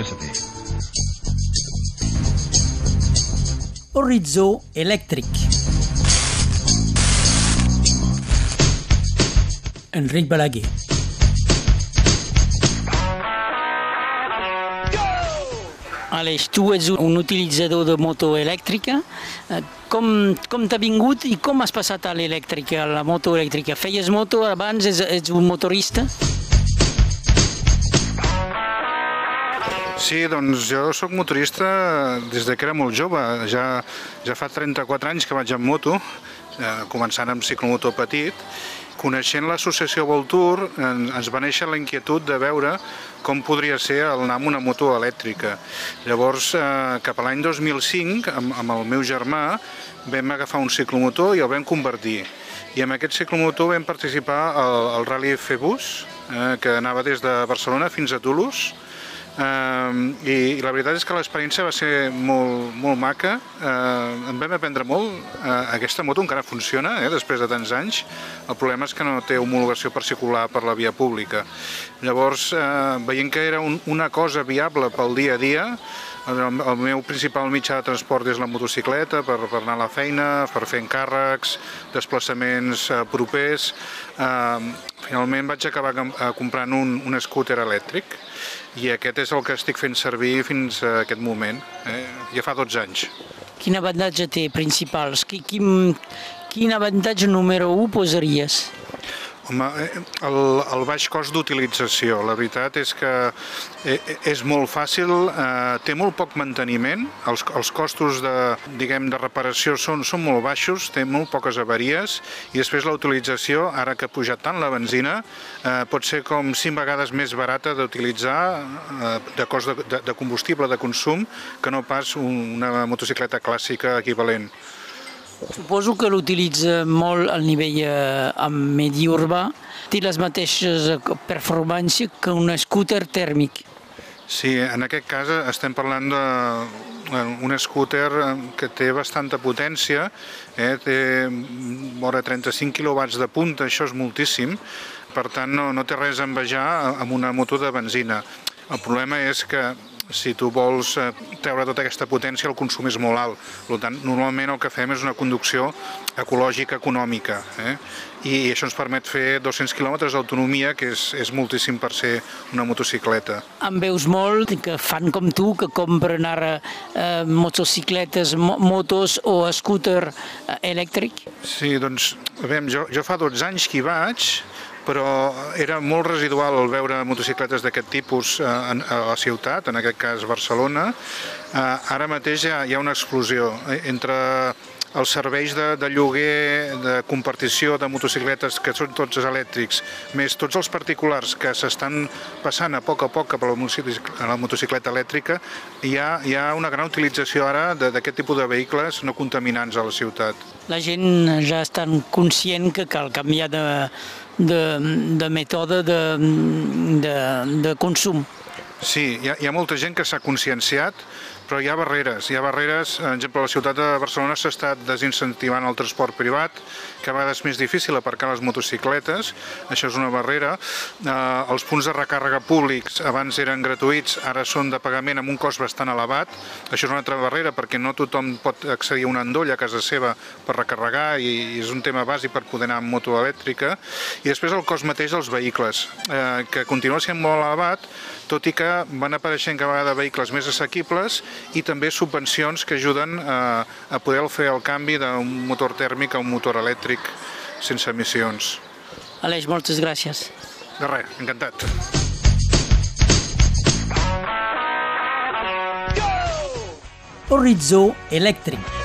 electricity. Horitzó elèctric. Enric Balaguer. Aleix, tu ets un utilitzador de moto elèctrica. Eh, Com, com t'ha vingut i com has passat a l'elèctrica, a la moto elèctrica? Feies moto abans? Ets, ets un motorista? Sí, doncs jo sóc motorista des de que era molt jove. Ja, ja fa 34 anys que vaig en moto, eh, començant amb ciclomotor petit. Coneixent l'associació Voltour, en- ens va néixer la inquietud de veure com podria ser el anar amb una moto elèctrica. Llavors, eh, cap a l'any 2005, amb, amb el meu germà, vam agafar un ciclomotor i el vam convertir. I amb aquest ciclomotor vam participar al, al Rally Febus, eh, que anava des de Barcelona fins a Toulouse, i, I la veritat és que l'experiència va ser molt, molt maca, uh, en vam aprendre molt, uh, aquesta moto encara funciona eh, després de tants anys, el problema és que no té homologació per circular per la via pública. Llavors, uh, veient que era un, una cosa viable pel dia a dia, el, el meu principal mitjà de transport és la motocicleta per, anar a la feina, per fer encàrrecs, desplaçaments uh, propers. Uh, finalment vaig acabar eh, comprant un, un scooter elèctric i aquest és el que estic fent servir fins a aquest moment, eh? ja fa 12 anys. Quin avantatge té principals? Qui- Quin, quin avantatge número 1 posaries? Home, eh, el, el baix cost d'utilització, la veritat és que eh, és molt fàcil, eh, té molt poc manteniment, els, els costos de, diguem, de reparació són, són molt baixos, té molt poques avaries i després la utilització, ara que ha pujat tant la benzina, eh, pot ser com 5 vegades més barata d'utilitzar eh, de cost de, de, de combustible, de consum, que no pas un- una motocicleta clàssica equivalent. Suposo que l'utilitza molt al nivell eh, medi urbà. Té les mateixes eh, performàncies que un scooter tèrmic. Sí, en aquest cas estem parlant d'un scooter eh, que té bastanta potència, eh, té vora 35 kW de punta, això és moltíssim, per tant no, no té res a envejar amb una moto de benzina. El problema és que si tu vols eh, treure tota aquesta potència el consum és molt alt. Per tant, normalment el que fem és una conducció ecològica econòmica eh? i això ens permet fer 200 km d'autonomia, que és, és moltíssim per ser una motocicleta. En veus molt que fan com tu, que compren ara eh, motocicletes, mo motos o scooter eh, elèctric? Sí, doncs, a veure, jo, jo fa 12 anys que hi vaig, però era molt residual veure motocicletes d'aquest tipus eh, en, a la ciutat, en aquest cas Barcelona. Eh, ara mateix hi ha una explosió eh, entre els serveis de, de lloguer, de compartició de motocicletes que són tots elèctrics, més tots els particulars que s'estan passant a poc a poc cap a la motocic- a la motocicleta elèctrica, hi ha, hi ha una gran utilització ara de- d'aquest tipus de vehicles no contaminants a la ciutat. La gent ja està conscient que cal canviar de, de, de mètode de, de, de consum. Sí, hi ha, hi ha molta gent que s'ha conscienciat, però hi ha barreres. Hi ha barreres, per exemple, a la ciutat de Barcelona s'ha estat desincentivant el transport privat, que a vegades és més difícil aparcar les motocicletes, això és una barrera. Eh, els punts de recàrrega públics abans eren gratuïts, ara són de pagament amb un cost bastant elevat. Això és una altra barrera perquè no tothom pot accedir a un endoll a casa seva per recarregar i és un tema bàsic per poder anar amb moto elèctrica. I després el cost mateix dels vehicles, eh, que continua sent molt elevat, tot i que van apareixent cada vegada vehicles més assequibles i també subvencions que ajuden a, a poder fer el canvi d'un motor tèrmic a un motor elèctric sense emissions. Aleix, moltes gràcies. De res, encantat. Horitzó elèctric.